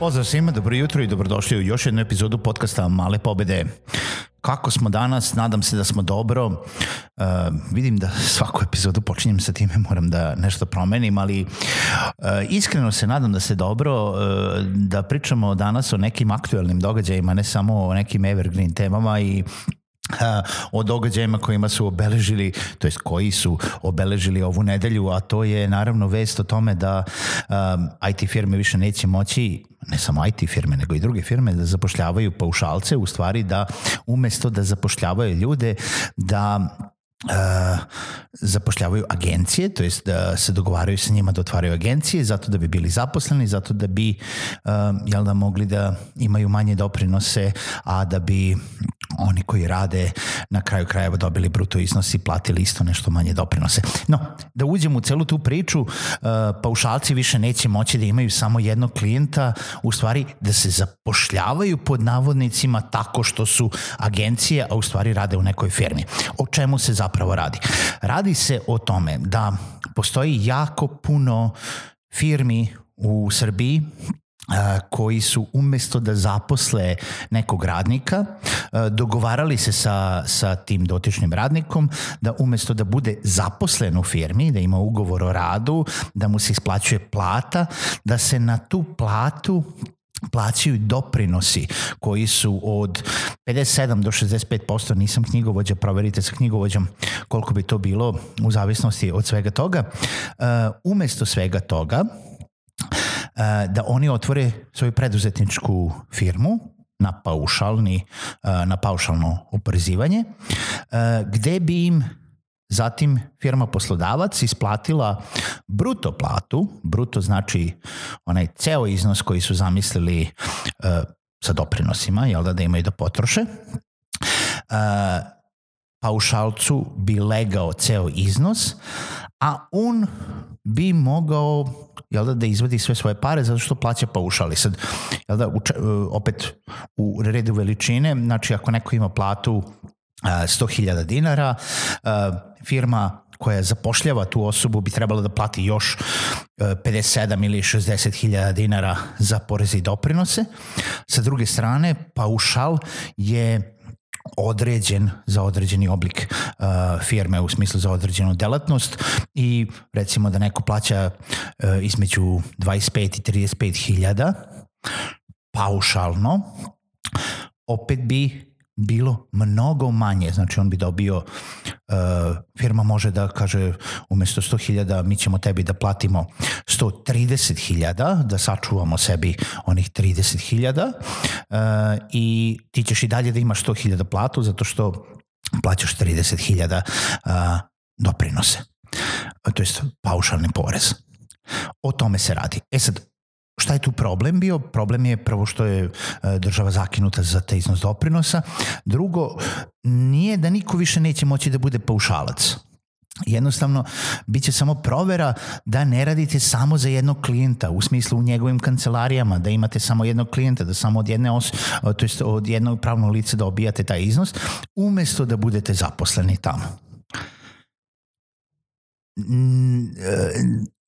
Pozdrav svima, dobro jutro i dobrodošli u još jednu epizodu podcasta Male pobede. Kako smo danas? Nadam se da smo dobro. Uh, vidim da svaku epizodu počinjem sa time, moram da nešto promenim, ali uh, iskreno se nadam da se dobro, uh, da pričamo danas o nekim aktuelnim događajima, ne samo o nekim evergreen temama i o događajima kojima su obeležili, to jest koji su obeležili ovu nedelju, a to je naravno vest o tome da um, IT firme više neće moći ne samo IT firme, nego i druge firme da zapošljavaju paušalce, u stvari da umesto da zapošljavaju ljude, da Uh, zapošljavaju agencije, to jest da se dogovaraju sa njima da otvaraju agencije zato da bi bili zaposleni, zato da bi uh, jel da mogli da imaju manje doprinose, a da bi oni koji rade na kraju krajeva dobili bruto iznos i platili isto nešto manje doprinose. No, da uđemo u celu tu priču, uh, paušalci više neće moći da imaju samo jednog klijenta, u stvari da se zapošljavaju pod navodnicima tako što su agencije, a u stvari rade u nekoj firmi. O čemu se zapravo radi? Radi se o tome da postoji jako puno firmi u Srbiji koji su umesto da zaposle nekog radnika, dogovarali se sa, sa tim dotičnim radnikom da umesto da bude zaposlen u firmi, da ima ugovor o radu, da mu se isplaćuje plata, da se na tu platu plaćaju doprinosi koji su od 57 do 65%, nisam knjigovođa, proverite sa knjigovođom koliko bi to bilo u zavisnosti od svega toga. Umesto svega toga, da oni otvore svoju preduzetničku firmu na paušalni, e, na paušalno oporezivanje, e, gde bi im Zatim firma poslodavac isplatila bruto platu, bruto znači onaj ceo iznos koji su zamislili sa doprinosima, jel da, da imaju da potroše. Paušalcu bi legao ceo iznos, a on bi mogao jel da, da izvadi sve svoje pare zato što plaća paušali. Sad, jel da, uče, opet u redu veličine, znači ako neko ima platu 100.000 dinara, firma koja zapošljava tu osobu bi trebala da plati još 57 ili 60 hiljada dinara za poreze i doprinose. Sa druge strane, paušal je određen za određeni oblik uh, firme u smislu za određenu delatnost i recimo da neko plaća uh, između 25 i 35 hiljada paušalno opet bi bilo mnogo manje, znači on bi dobio, uh, firma može da kaže umesto 100.000 mi ćemo tebi da platimo 130.000, da sačuvamo sebi onih 30.000 uh, i ti ćeš i dalje da imaš 100.000 platu zato što plaćaš 30.000 uh, doprinose, to jest paušalni porez. O tome se radi. E sad, Šta je tu problem bio? Problem je prvo što je e, država zakinuta za te iznos doprinosa. Drugo, nije da niko više neće moći da bude paušalac. Jednostavno, bit će samo provera da ne radite samo za jednog klijenta, u smislu u njegovim kancelarijama, da imate samo jednog klijenta, da samo od jedne os, to jest od jednog pravnog lica da obijate taj iznos, umesto da budete zaposleni tamo e,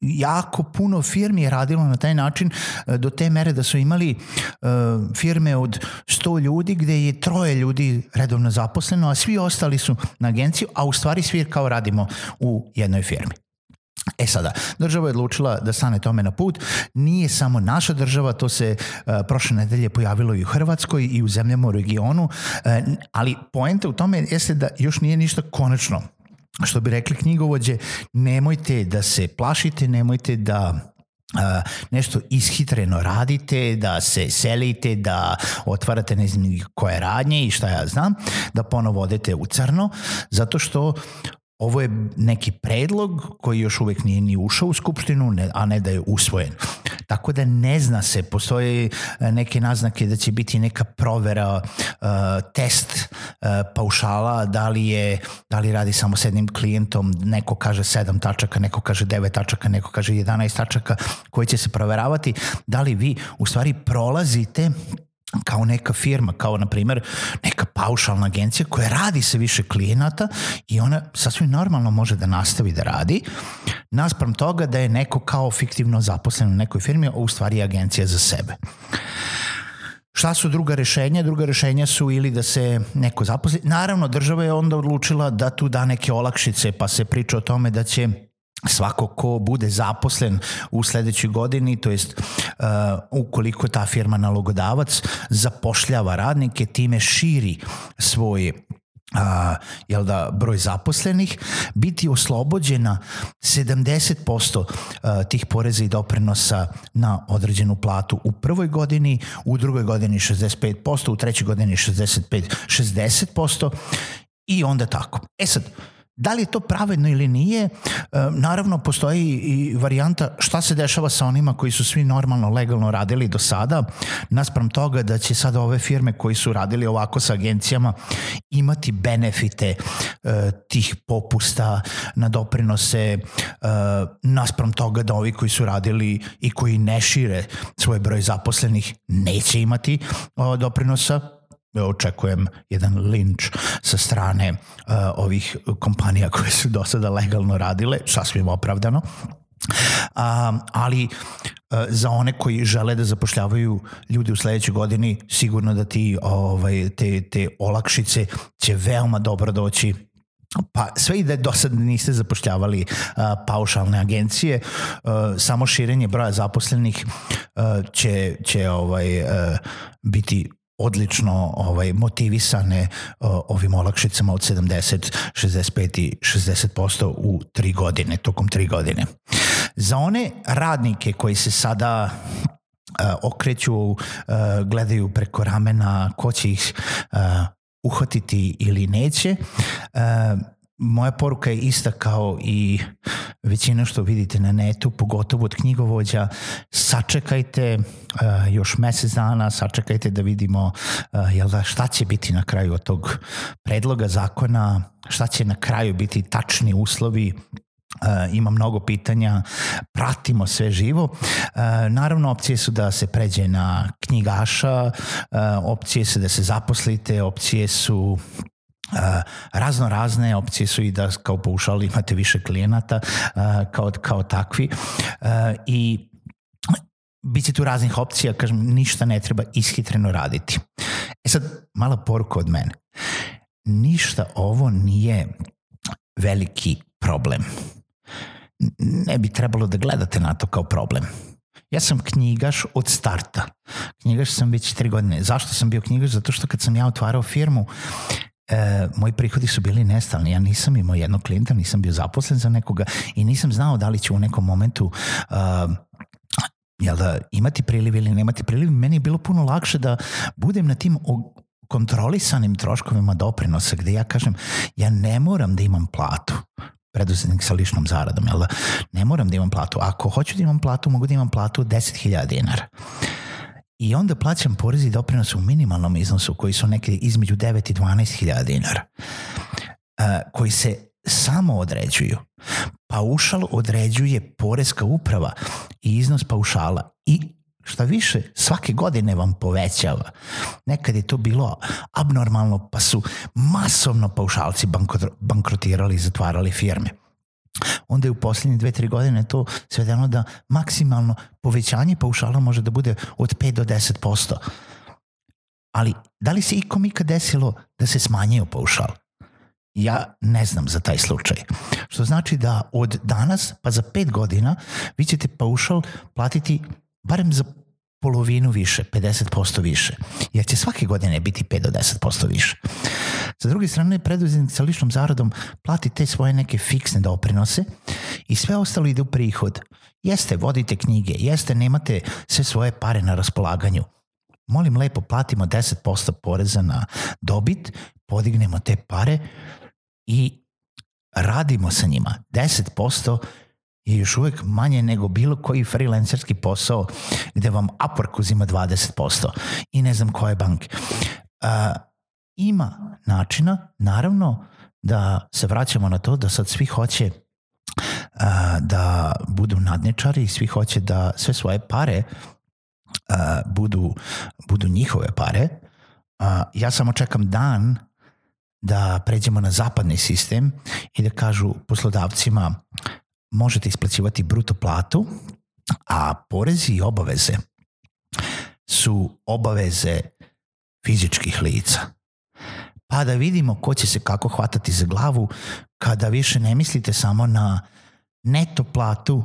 jako puno firmi je radilo na taj način e, do te mere da su imali uh, firme od 100 ljudi gde je troje ljudi redovno zaposleno, a svi ostali su na agenciju, a u stvari svi kao radimo u jednoj firmi. E sada, država je odlučila da stane tome na put. Nije samo naša država, to se uh, prošle nedelje pojavilo i u Hrvatskoj i u zemljama u regionu, uh, ali poenta u tome jeste da još nije ništa konačno što bi rekli knjigovođe, nemojte da se plašite, nemojte da Uh, nešto ishitreno radite, da se selite, da otvarate ne znam koje radnje i šta ja znam, da ponovo odete u crno, zato što ovo je neki predlog koji još uvek nije ni ušao u Skupštinu, ne, a ne da je usvojen. Tako da ne zna se, postoje e, neke naznake da će biti neka provera, uh, test uh, paušala, da li, je, da li radi samo s jednim klijentom, neko kaže 7 tačaka, neko kaže 9 tačaka, neko kaže 11 tačaka, koji će se proveravati, da li vi u stvari prolazite kao neka firma, kao na primer neka paušalna agencija koja radi sa više klijenata i ona sasvim normalno može da nastavi da radi naspram toga da je neko kao fiktivno zaposlen u nekoj firmi, a u stvari je agencija za sebe. Šta su druga rešenja? Druga rešenja su ili da se neko zaposli. Naravno, država je onda odlučila da tu da neke olakšice, pa se priča o tome da će svako ko bude zaposlen u sledećoj godini, to jest uh, ukoliko ta firma nalogodavac zapošljava radnike, time širi svoj a, jel da, broj zaposlenih, biti oslobođena 70% a, tih poreza i doprinosa na određenu platu u prvoj godini, u drugoj godini 65%, u trećoj godini 65, 60% i onda tako. E sad, Da li je to pravedno ili nije, e, naravno postoji i varijanta šta se dešava sa onima koji su svi normalno, legalno radili do sada, naspram toga da će sada ove firme koji su radili ovako sa agencijama imati benefite e, tih popusta na doprinose, e, naspram toga da ovi koji su radili i koji ne šire svoj broj zaposlenih neće imati doprinosa, očekujem jedan linč sa strane uh, ovih kompanija koje su do sada legalno radile, sasvim opravdano. Um, ali uh, za one koji žele da zapošljavaju ljudi u sledećoj godini sigurno da ti ovaj te te olakšice će veoma dobro doći Pa sve i da do sad niste zapošljavali uh, paušalne agencije, uh, samo širenje broja zaposlenih uh, će, će ovaj, uh, biti odlično ovaj motivisane ovim olakšicama od 70, 65 i 60% u tri godine, tokom tri godine. Za one radnike koji se sada uh, okreću, uh, gledaju preko ramena ko će ih uh, uhvatiti ili neće, moja poruka je ista kao i većina što vidite na netu, pogotovo od knjigovođa. Sačekajte uh, još mesec dana, sačekajte da vidimo uh, jel da, šta će biti na kraju od tog predloga zakona, šta će na kraju biti tačni uslovi Uh, ima mnogo pitanja, pratimo sve živo. Uh, naravno, opcije su da se pređe na knjigaša, uh, opcije su da se zaposlite, opcije su razno razne opcije su i da kao paušal imate više klijenata kao, kao takvi i Biće tu raznih opcija, kažem, ništa ne treba ishitreno raditi. E sad, mala poruka od mene. Ništa ovo nije veliki problem. Ne bi trebalo da gledate na to kao problem. Ja sam knjigaš od starta. Knjigaš sam već tri godine. Zašto sam bio knjigaš? Zato što kad sam ja otvarao firmu, e, moji prihodi su bili nestalni. Ja nisam imao jednog klijenta, nisam bio zaposlen za nekoga i nisam znao da li ću u nekom momentu uh, jel da imati priliv ili nemati priliv. Meni je bilo puno lakše da budem na tim kontrolisanim troškovima doprinosa gde ja kažem ja ne moram da imam platu preduzetnik sa ličnom zaradom, jel da? Ne moram da imam platu. Ako hoću da imam platu, mogu da imam platu od 10.000 dinara i onda plaćam porez i doprinos u minimalnom iznosu koji su neke između 9 i 12 hiljada dinara uh, koji se samo određuju. Paušal određuje porezka uprava i iznos paušala i šta više, svake godine vam povećava. Nekad je to bilo abnormalno, pa su masovno paušalci bankrotirali i zatvarali firme onda je u poslednje dve, tri godine to svedeno da maksimalno povećanje paušala može da bude od 5 do 10%. Ali da li se ikom ikad desilo da se smanjio paušal? Ja ne znam za taj slučaj. Što znači da od danas pa za 5 godina vi ćete paušal platiti barem za polovinu više, 50% više. Jer će svake godine biti 5 do 10% više. Sa druge strane, preduzetnik sa ličnom zaradom plati te svoje neke fiksne doprinose i sve ostalo ide u prihod. Jeste, vodite knjige, jeste, nemate sve svoje pare na raspolaganju. Molim lepo, platimo 10% poreza na dobit, podignemo te pare i radimo sa njima. 10% je još uvek manje nego bilo koji freelancerski posao gde vam Upwork uzima 20% i ne znam koje banke. Uh, ima načina, naravno, da se vraćamo na to da sad svi hoće uh, da budu nadničari, svi hoće da sve svoje pare uh, budu, budu njihove pare. Uh, ja samo čekam dan da pređemo na zapadni sistem i da kažu poslodavcima možete isplaćivati bruto platu, a porezi i obaveze su obaveze fizičkih lica. Pa da vidimo ko će se kako hvatati za glavu kada više ne mislite samo na neto platu,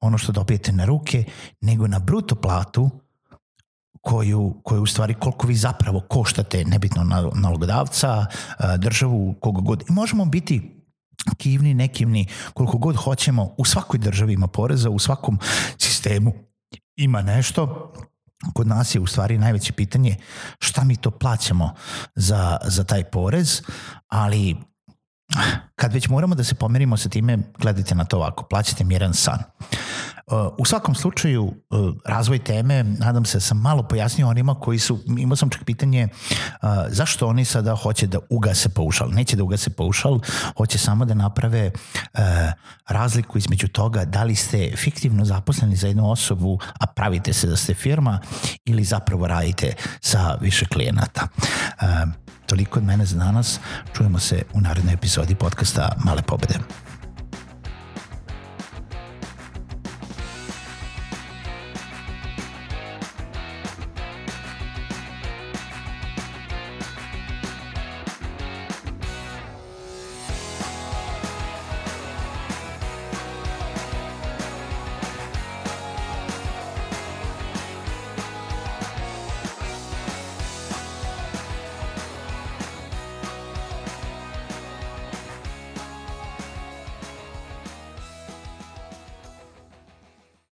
ono što dobijete na ruke, nego na bruto platu koju, koju u stvari koliko vi zapravo koštate, nebitno nalogodavca, državu, koga god. I možemo biti kivni, nekivni, koliko god hoćemo, u svakoj državi ima poreza, u svakom sistemu ima nešto. Kod nas je u stvari najveće pitanje šta mi to plaćamo za, za taj porez, ali kad već moramo da se pomerimo sa time, gledajte na to ovako, plaćate mi jedan san. U svakom slučaju, uh, razvoj teme, nadam se sam malo pojasnio onima koji su, imao sam čak pitanje uh, zašto oni sada hoće da ugase paušal. Neće da ugase paušal, hoće samo da naprave uh, razliku između toga da li ste fiktivno zaposleni za jednu osobu, a pravite se da ste firma ili zapravo radite sa više klijenata. Toliko od mene za danas. Čujemo se u narednoj epizodi podcasta Male pobede.